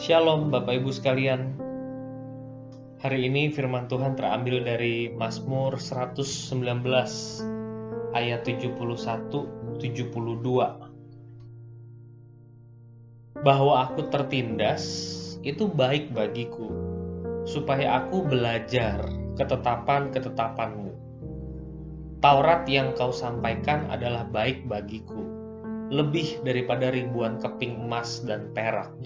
Shalom Bapak Ibu sekalian. Hari ini firman Tuhan terambil dari Mazmur 119 ayat 71 72. Bahwa aku tertindas itu baik bagiku supaya aku belajar ketetapan-ketetapanmu. Taurat yang kau sampaikan adalah baik bagiku, lebih daripada ribuan keping emas dan perak.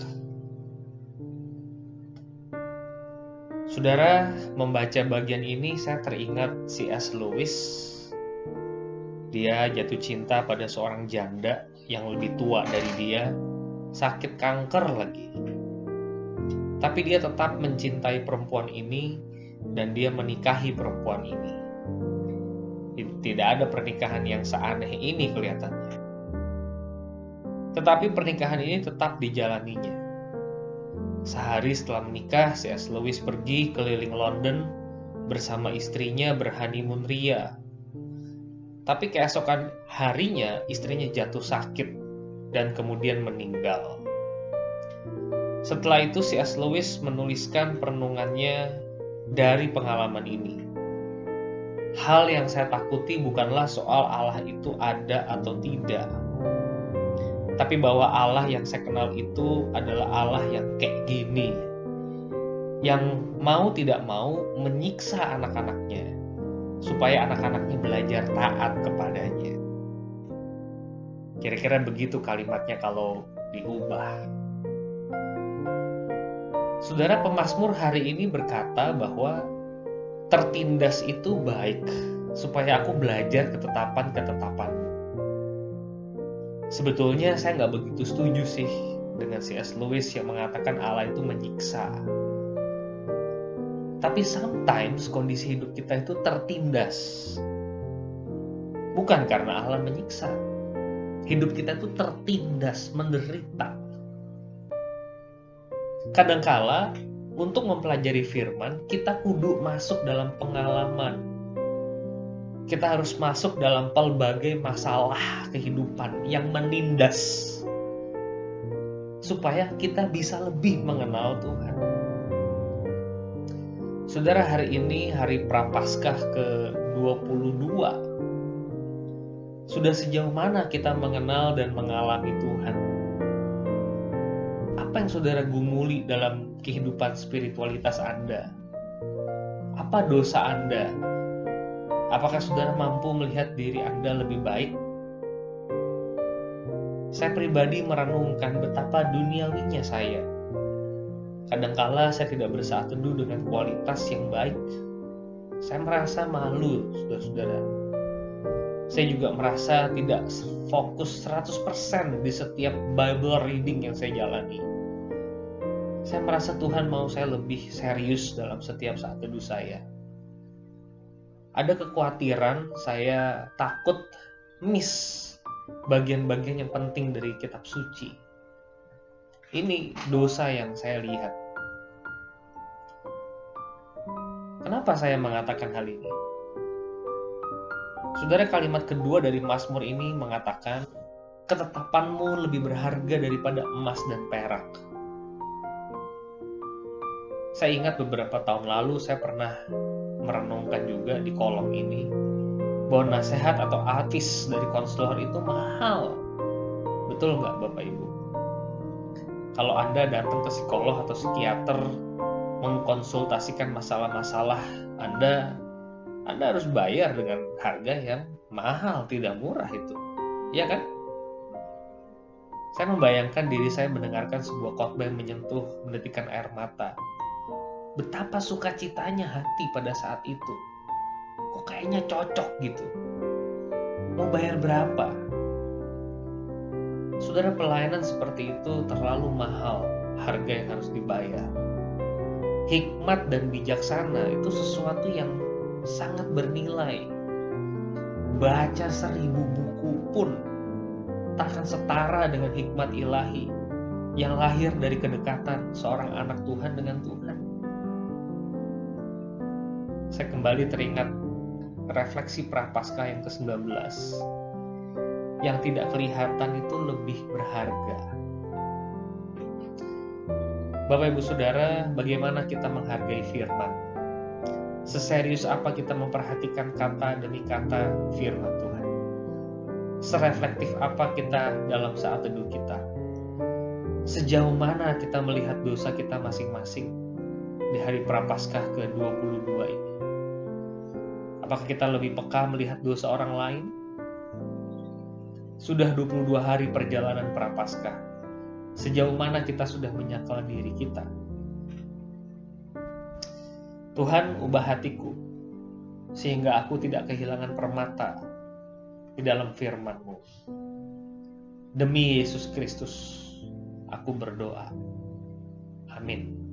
Saudara membaca bagian ini saya teringat C.S. Lewis. Dia jatuh cinta pada seorang janda yang lebih tua dari dia, sakit kanker lagi. Tapi dia tetap mencintai perempuan ini dan dia menikahi perempuan ini. Tidak ada pernikahan yang seaneh ini kelihatannya. Tetapi pernikahan ini tetap dijalaninya Sehari setelah menikah, C.S. Lewis pergi keliling London bersama istrinya berhanimun ria. Tapi keesokan harinya istrinya jatuh sakit dan kemudian meninggal. Setelah itu C.S. Lewis menuliskan perenungannya dari pengalaman ini. Hal yang saya takuti bukanlah soal Allah itu ada atau tidak, tapi bahwa Allah yang saya kenal itu adalah Allah yang kayak gini. Yang mau tidak mau menyiksa anak-anaknya. Supaya anak-anaknya belajar taat kepadanya. Kira-kira begitu kalimatnya kalau diubah. Saudara pemazmur hari ini berkata bahwa tertindas itu baik. Supaya aku belajar ketetapan-ketetapan Sebetulnya saya nggak begitu setuju sih dengan C.S. Lewis yang mengatakan Allah itu menyiksa. Tapi sometimes kondisi hidup kita itu tertindas. Bukan karena Allah menyiksa. Hidup kita itu tertindas, menderita. Kadangkala untuk mempelajari firman, kita kudu masuk dalam pengalaman kita harus masuk dalam pelbagai masalah kehidupan yang menindas supaya kita bisa lebih mengenal Tuhan. Saudara, hari ini hari Prapaskah ke-22. Sudah sejauh mana kita mengenal dan mengalami Tuhan? Apa yang saudara gumuli dalam kehidupan spiritualitas Anda? Apa dosa Anda Apakah saudara mampu melihat diri Anda lebih baik? Saya pribadi merenungkan betapa duniawinya saya. Kadangkala saya tidak bersaat teduh dengan kualitas yang baik. Saya merasa malu, saudara-saudara. Saya juga merasa tidak fokus 100% di setiap Bible reading yang saya jalani. Saya merasa Tuhan mau saya lebih serius dalam setiap saat teduh saya ada kekhawatiran saya takut miss bagian-bagian yang penting dari kitab suci. Ini dosa yang saya lihat. Kenapa saya mengatakan hal ini? Saudara kalimat kedua dari Mazmur ini mengatakan, ketetapanmu lebih berharga daripada emas dan perak. Saya ingat beberapa tahun lalu saya pernah merenungkan juga di kolom ini bahwa nasihat atau artis dari konselor itu mahal. Betul nggak Bapak Ibu? Kalau Anda datang ke psikolog atau psikiater mengkonsultasikan masalah-masalah Anda, Anda harus bayar dengan harga yang mahal, tidak murah itu. Ya kan? Saya membayangkan diri saya mendengarkan sebuah khotbah yang menyentuh, mendetikkan air mata betapa sukacitanya hati pada saat itu. Kok kayaknya cocok gitu. Mau bayar berapa? Saudara pelayanan seperti itu terlalu mahal harga yang harus dibayar. Hikmat dan bijaksana itu sesuatu yang sangat bernilai. Baca seribu buku pun tak akan setara dengan hikmat ilahi yang lahir dari kedekatan seorang anak Tuhan dengan Tuhan saya kembali teringat refleksi prapaskah yang ke-19 yang tidak kelihatan itu lebih berharga. Bapak Ibu Saudara, bagaimana kita menghargai firman? Seserius apa kita memperhatikan kata demi kata firman Tuhan? Sereflektif apa kita dalam saat teduh kita? Sejauh mana kita melihat dosa kita masing-masing di hari Prapaskah ke-22 ini? Apakah kita lebih peka melihat dosa orang lain? Sudah 22 hari perjalanan Prapaskah Sejauh mana kita sudah menyangkal diri kita? Tuhan, ubah hatiku, sehingga aku tidak kehilangan permata di dalam firman-Mu. Demi Yesus Kristus, aku berdoa. Amin.